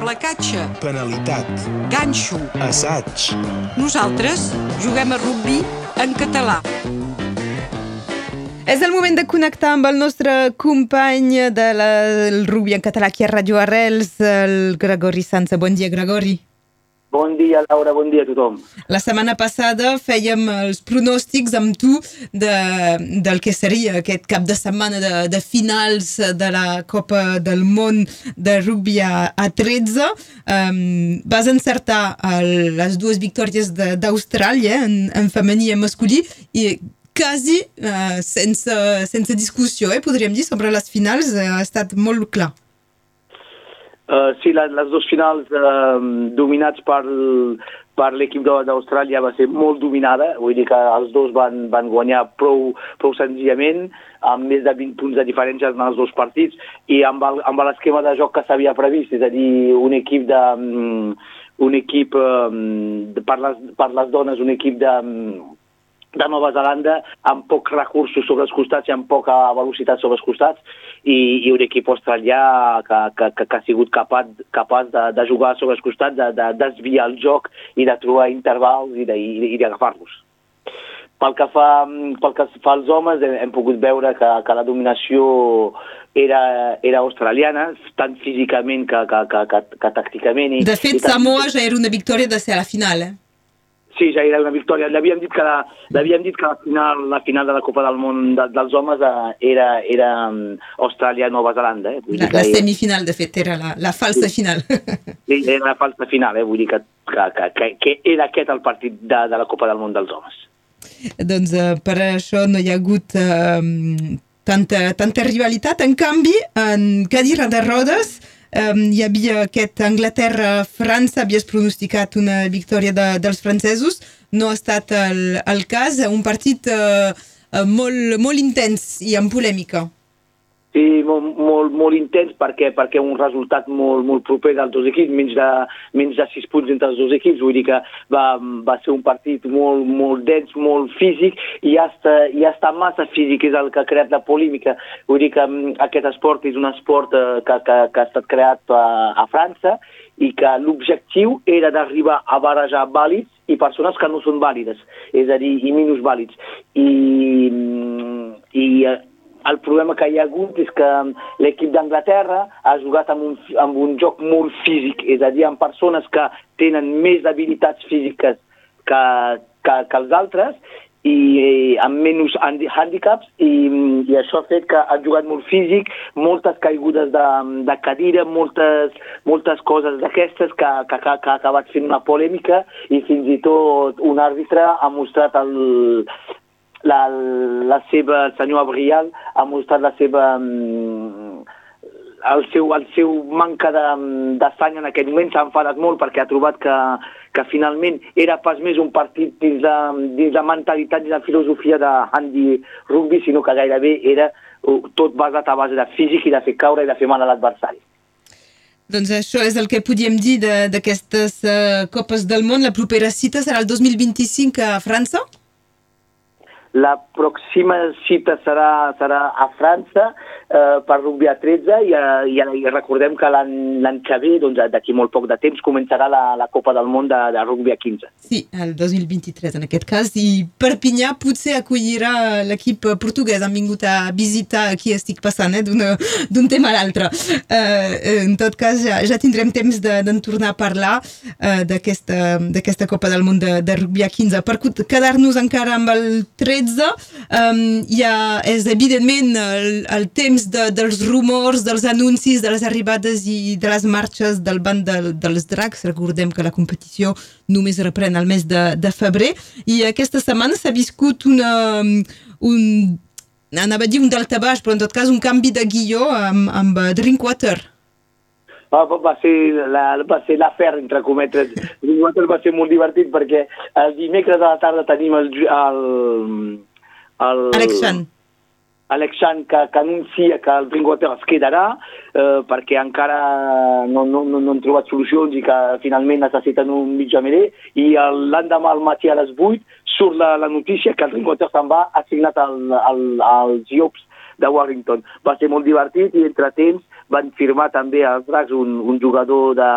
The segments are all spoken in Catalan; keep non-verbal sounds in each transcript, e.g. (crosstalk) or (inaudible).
placatge, penalitat, ganxo. assaig, Nosaltres juguem a rugby en català. És el moment de connectar amb el nostre company del rugby en català aquí a Radio Arrels, el Gregori Sansa. Bon dia, Gregori. Bon dia, Laura, bon dia a tothom. La setmana passada fèiem els pronòstics amb tu de, del que seria aquest cap de setmana de, de finals de la Copa del Món de rugby a, a 13. Um, vas encertar el, les dues victòries d'Austràlia en, en femení i en masculí i quasi uh, sense, sense discussió, eh, podríem dir, sobre les finals, uh, ha estat molt clar. Uh, sí, les, les dues finals uh, dominats per, per l'equip d'A- d'Austràlia va ser molt dominada, vull dir que els dos van, van guanyar prou, prou senzillament, amb més de 20 punts de diferència en els dos partits, i amb l'esquema de joc que s'havia previst, és a dir, un equip de... um, un equip um, de- per, les, per les dones, un equip de, um, de Nova Zelanda amb pocs recursos sobre els costats i amb poca velocitat sobre els costats i, i un equip australià que, que, que, que ha sigut capaç, capaç de, de jugar sobre els costats, de, de desviar el joc i de trobar intervals i d'agafar-los. Pel que, fa, pel que fa als homes, hem, hem pogut veure que, que la dominació era, era australiana, tant físicament que, que, que, que, que tàcticament. I, De fet, i Samoa ja era una victòria de ser a la final, eh? Sí, ja era una victòria. L'havíem dit que la, l'havíem dit que la final, la final de la Copa del Món de, dels homes eh, era, era um, Austràlia-Nova Zelanda. Eh? Vull La, dir que la semifinal, de fet, era la, la falsa final. (laughs) Sí, era la falsa final, eh? vull dir que, que, que, que, que era aquest el partit de, de la Copa del Món dels homes. doncs eh, per això no hi ha hagut eh, tanta, tanta rivalitat. En canvi, en cadira de rodes eh, hi havia aquest Anglaterra-França, havies pronosticat una victòria de, dels francesos, no ha estat el, el cas, un partit eh, molt, molt intens i amb polèmica. Sí, molt, molt, molt intens perquè perquè un resultat molt, molt proper dels dos equips, menys de, menys de sis punts entre els dos equips, vull dir que va, va ser un partit molt, molt dens, molt físic i està, ja està massa físic, és el que ha creat la polèmica. Vull dir que mm, aquest esport és un esport eh, que, que, que ha estat creat a, a França i que l'objectiu era d'arribar a barrejar vàlids i persones que no són vàlides, és a dir, i minusvàlids. I, mm, i eh, el problema que hi ha hagut és que l'equip d'Anglaterra ha jugat amb un, amb un joc molt físic, és a dir, amb persones que tenen més habilitats físiques que, que, que els altres i eh, amb menys handicaps i, i això ha fet que ha jugat molt físic, moltes caigudes de, de cadira, moltes, moltes coses d'aquestes que, que, que, que ha acabat fent una polèmica i fins i tot un àrbitre ha mostrat el, la, la seva, el senyor Abrial ha mostrat la seva mm, el seu, el seu manca de- d'estany en aquest moment s'ha enfadat molt perquè ha trobat que, que finalment era pas més un partit dins de, dins de mentalitat i de filosofia de handi rugby, sinó que gairebé era uh, tot basat a base de físic i de fer caure i de fer mal a l'adversari. Doncs això és el que podíem dir de- d'aquestes uh, Copes del Món. La propera cita serà el 2025 a França? La pròxima cita serà, serà a França eh, per rugby a 13 i, eh, i, i recordem que l'any que ve, doncs, d'aquí molt poc de temps, començarà la, la Copa del Món de, de rugby a 15. Sí, el 2023 en aquest cas. I Perpinyà potser acollirà l'equip portuguès. Han vingut a visitar aquí estic passant, eh, d'un tema a l'altre. Eh, en tot cas, ja, ja tindrem temps de- d'en tornar a parlar eh, d'aquesta Copa del Món de, de rugby a 15. Per quedar-nos encara amb el 13, um, hi ha, és evidentment el, el temps de, dels rumors, dels anuncis, de les arribades i de les marxes del banc del, dels dracs. Recordem que la competició només reprèn el mes de, de febrer i aquesta setmana s'ha viscut una, un, anava a dir un daltabaix, però en tot cas un canvi de guió amb, amb Drinkwater. Va, va, ser la, va ser l'afer, entre cometes. Nosaltres va ser molt divertit perquè el dimecres a la tarda tenim el... el, el Alexan. Alexan que, que anuncia que el Drinkwater es quedarà eh, perquè encara no, no, no, no han trobat solucions i que finalment necessiten un mitjamerer i el- l'endemà al matí a les 8 surt la, la notícia que el Drinkwater se'n va assignat al, al, als Llops de Warrington. Va ser molt divertit i entre temps van firmar també als Dracs un, un jugador de,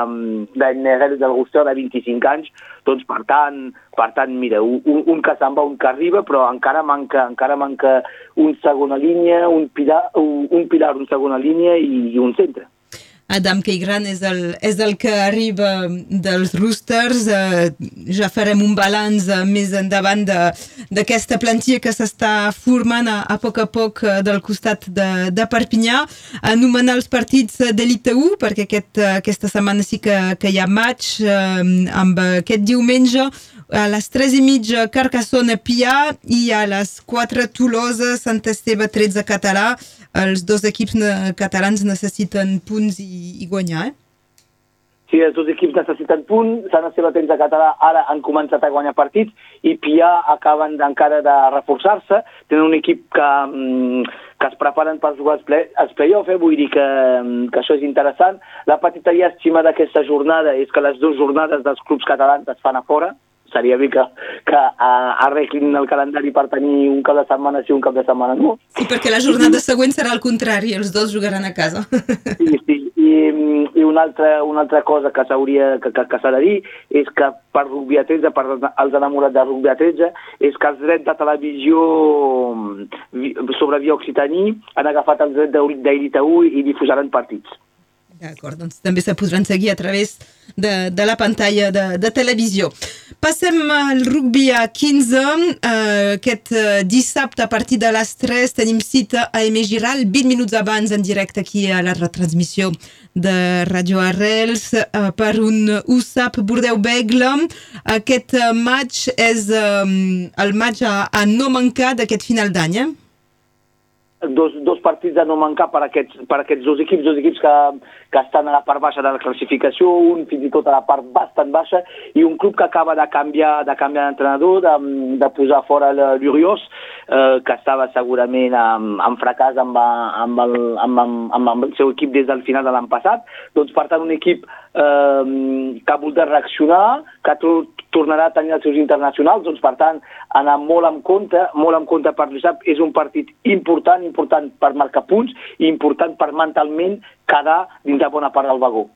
de Negrel del Gustor de 25 anys, doncs per tant, per tant mira, un, un que se'n va, un que arriba, però encara manca, encara manca un segona línia, un pilar, un, un pilar, un segona línia i, i un centre. Adam Keigran és el, és el que arriba dels Roosters. Eh, ja farem un balanç eh, més endavant d'aquesta plantilla que s'està formant a, a poc a poc eh, del costat de, de Perpinyà. Anomenar els partits d'Elite 1, perquè aquest, aquesta setmana sí que, que hi ha eh, amb aquest diumenge a les 3 i mitja Carcassona Pia i a les 4 Tolosa Sant Esteve 13 Català els dos equips catalans necessiten punts i, i guanyar, eh? Sí, els dos equips necessiten punts, s'han estat temps a català, ara han començat a guanyar partits i Pia acaben encara de reforçar-se, tenen un equip que, mm, que es preparen per jugar als, play, als play-off, eh? vull dir que, mm, que això és interessant. La petita llàstima d'aquesta jornada és que les dues jornades dels clubs catalans es fan a fora, seria bé que, que arreglin el calendari per tenir un cap de setmana sí, un cap de setmana no. Sí, perquè la jornada següent serà al contrari, els dos jugaran a casa. Sí, sí, i, i una, altra, una altra cosa que s'hauria que, que, que s'ha de dir és que per Rugby a 13, per als enamorats de Rugby a 13, és que els drets de televisió sobre via Occitaní han agafat els drets d'Elita 1 i difusaran partits. D'acord, doncs també se podran seguir a través de, de la pantalla de, de televisió. Passem al rugby a 15. Uh, aquest uh, dissabte a partir de les 3 tenim cita a Aimé Giral, 20 minuts abans en directe aquí a la retransmissió de Radio Arrels uh, per un USAP Bordeu Begle. Aquest match és uh, el match a, a no mancar d'aquest final d'any, eh? Dos, dos partits de no mancar per aquests, per aquests dos equips, dos equips que, que estan a la part baixa de la classificació, un fins i tot a la part bastant baixa, i un club que acaba de canviar de canviar d'entrenador, de, de posar fora l'Uriós, eh, que estava segurament amb, amb fracàs amb, amb, el, amb, amb, amb el seu equip des del final de l'any passat. Doncs, per tant, un equip eh, que ha volgut reaccionar, que tornarà a tenir els seus internacionals, doncs, per tant, anar molt en compte, molt en compte per l'USAP, és un partit important, important per marcar punts i important per mentalment quedar dins de bona part del vagó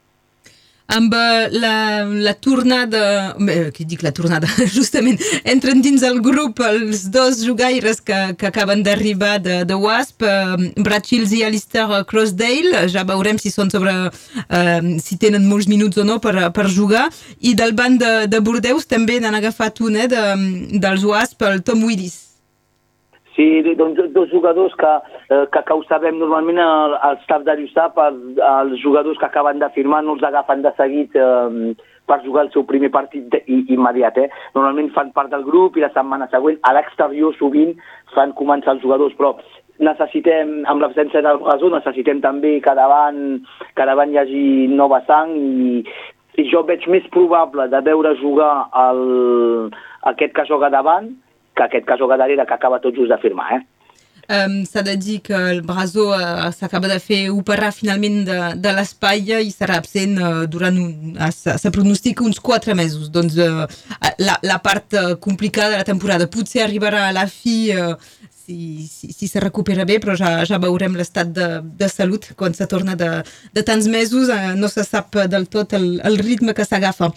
amb eh, la, la tornada, bé, què dic la tornada, (laughs) justament, entren dins el grup els dos jugaires que, que acaben d'arribar de, de Wasp, eh, Brad Shields i Alistair Crossdale, ja veurem si són sobre, eh, si tenen molts minuts o no per, per jugar, i del banc de, de Bordeus també n'han agafat un, eh, de, dels Wasp, el Tom Willis. Sí, doncs dos jugadors que, eh, que, sabem normalment el, el staff de l'USAP, els, els jugadors que acaben de firmar no els agafen de seguit eh, per jugar el seu primer partit de, i, immediat. Eh? Normalment fan part del grup i la setmana següent a l'exterior sovint fan començar els jugadors, però necessitem, amb l'absència del Brasó, necessitem també que davant, que davant hi hagi nova sang i, i jo veig més probable de veure jugar el, aquest que joga davant que aquest cas darrere que acaba tot just de firmar, eh? Um, S'ha de dir que el Brasó uh, s'acaba de fer operar finalment de, de l'espatlla i serà absent uh, durant un... Uh, se pronostica uns quatre mesos. Doncs uh, la, la part uh, complicada de la temporada potser arribarà a la fi uh, si, si, si se recupera bé, però ja, ja veurem l'estat de, de salut quan se torna de, de tants mesos, eh, no se sap del tot el, el ritme que s'agafa.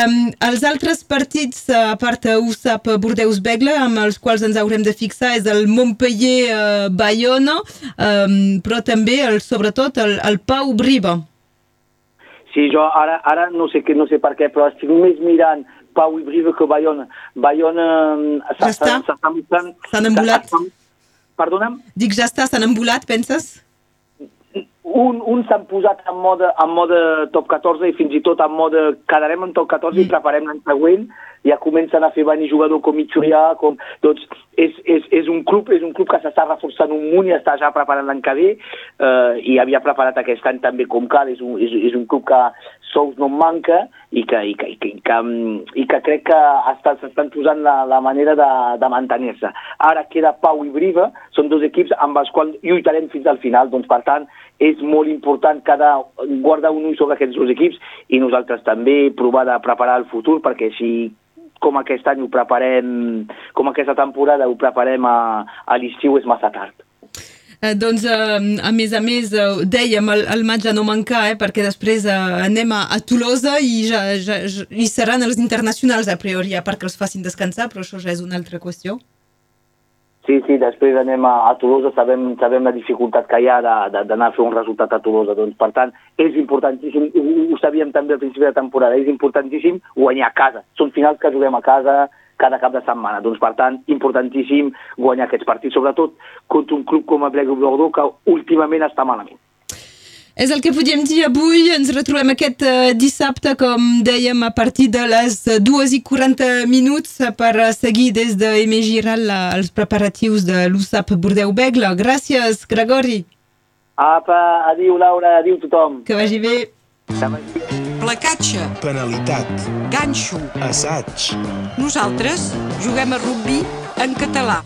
Um, els altres partits, a part USAP Bordeus-Begle, amb els quals ens haurem de fixar, és el Montpellier-Bayona, um, però també, el, sobretot, el, el Pau-Briva. Sí, jo ara, ara no, sé, no sé per què, però estic més mirant Pau i Brive que Bayona. Bayona ja s'està mostrant... S'han embolat? Perdona'm? Dic, ja està, s'han embolat, penses? Un, un s'han posat en mode, en mode top 14 i fins i tot en mode quedarem en top 14 mm. i preparem l'any següent ja comencen a fer venir jugador com Mitjurià, com... Doncs és, és, és, un club, és un club que s'està reforçant un munt i està ja preparant l'any que ve eh, i havia preparat aquest any també com cal, és un, és, és un club que sous no manca i que, i que, i que, i que, i que crec que s'estan posant la, la manera de, de mantenir-se. Ara queda Pau i Briva, són dos equips amb els quals lluitarem fins al final, doncs per tant és molt important cada, guardar un ull sobre aquests dos equips i nosaltres també provar de preparar el futur perquè si com aquest any ho preparem, com aquesta temporada ho preparem a, a l'estiu és massa tard. Eh, doncs, eh, a més a més, eh, dèiem el, el maig a no mancar, eh, perquè després eh, anem a, a Tolosa i ja, ja, ja, hi seran els internacionals a priori, ja perquè els facin descansar, però això ja és una altra qüestió. Sí, sí, després anem a, a Tolosa, sabem, sabem la dificultat que hi ha d'anar a fer un resultat a Tolosa. Doncs, per tant, és importantíssim, ho, ho sabíem també al principi de temporada, és importantíssim guanyar a casa. Són finals que juguem a casa cada cap de setmana. Doncs, per tant, importantíssim guanyar aquests partits, sobretot contra un club com el Black Bordeaux, que últimament està malament. És el que podíem dir avui. Ens retrobem aquest eh, dissabte, com dèiem, a partir de les 2 i 40 minuts per eh, seguir des de Aimé Giral els preparatius de l'USAP Bordeu-Begle. Gràcies, Gregori. Apa, adiu Laura, adiu tothom. Que vagi bé. Que vagi bé. Placatge, Penalitat. ganxo. Assaig. Nosaltres juguem a rugby en català.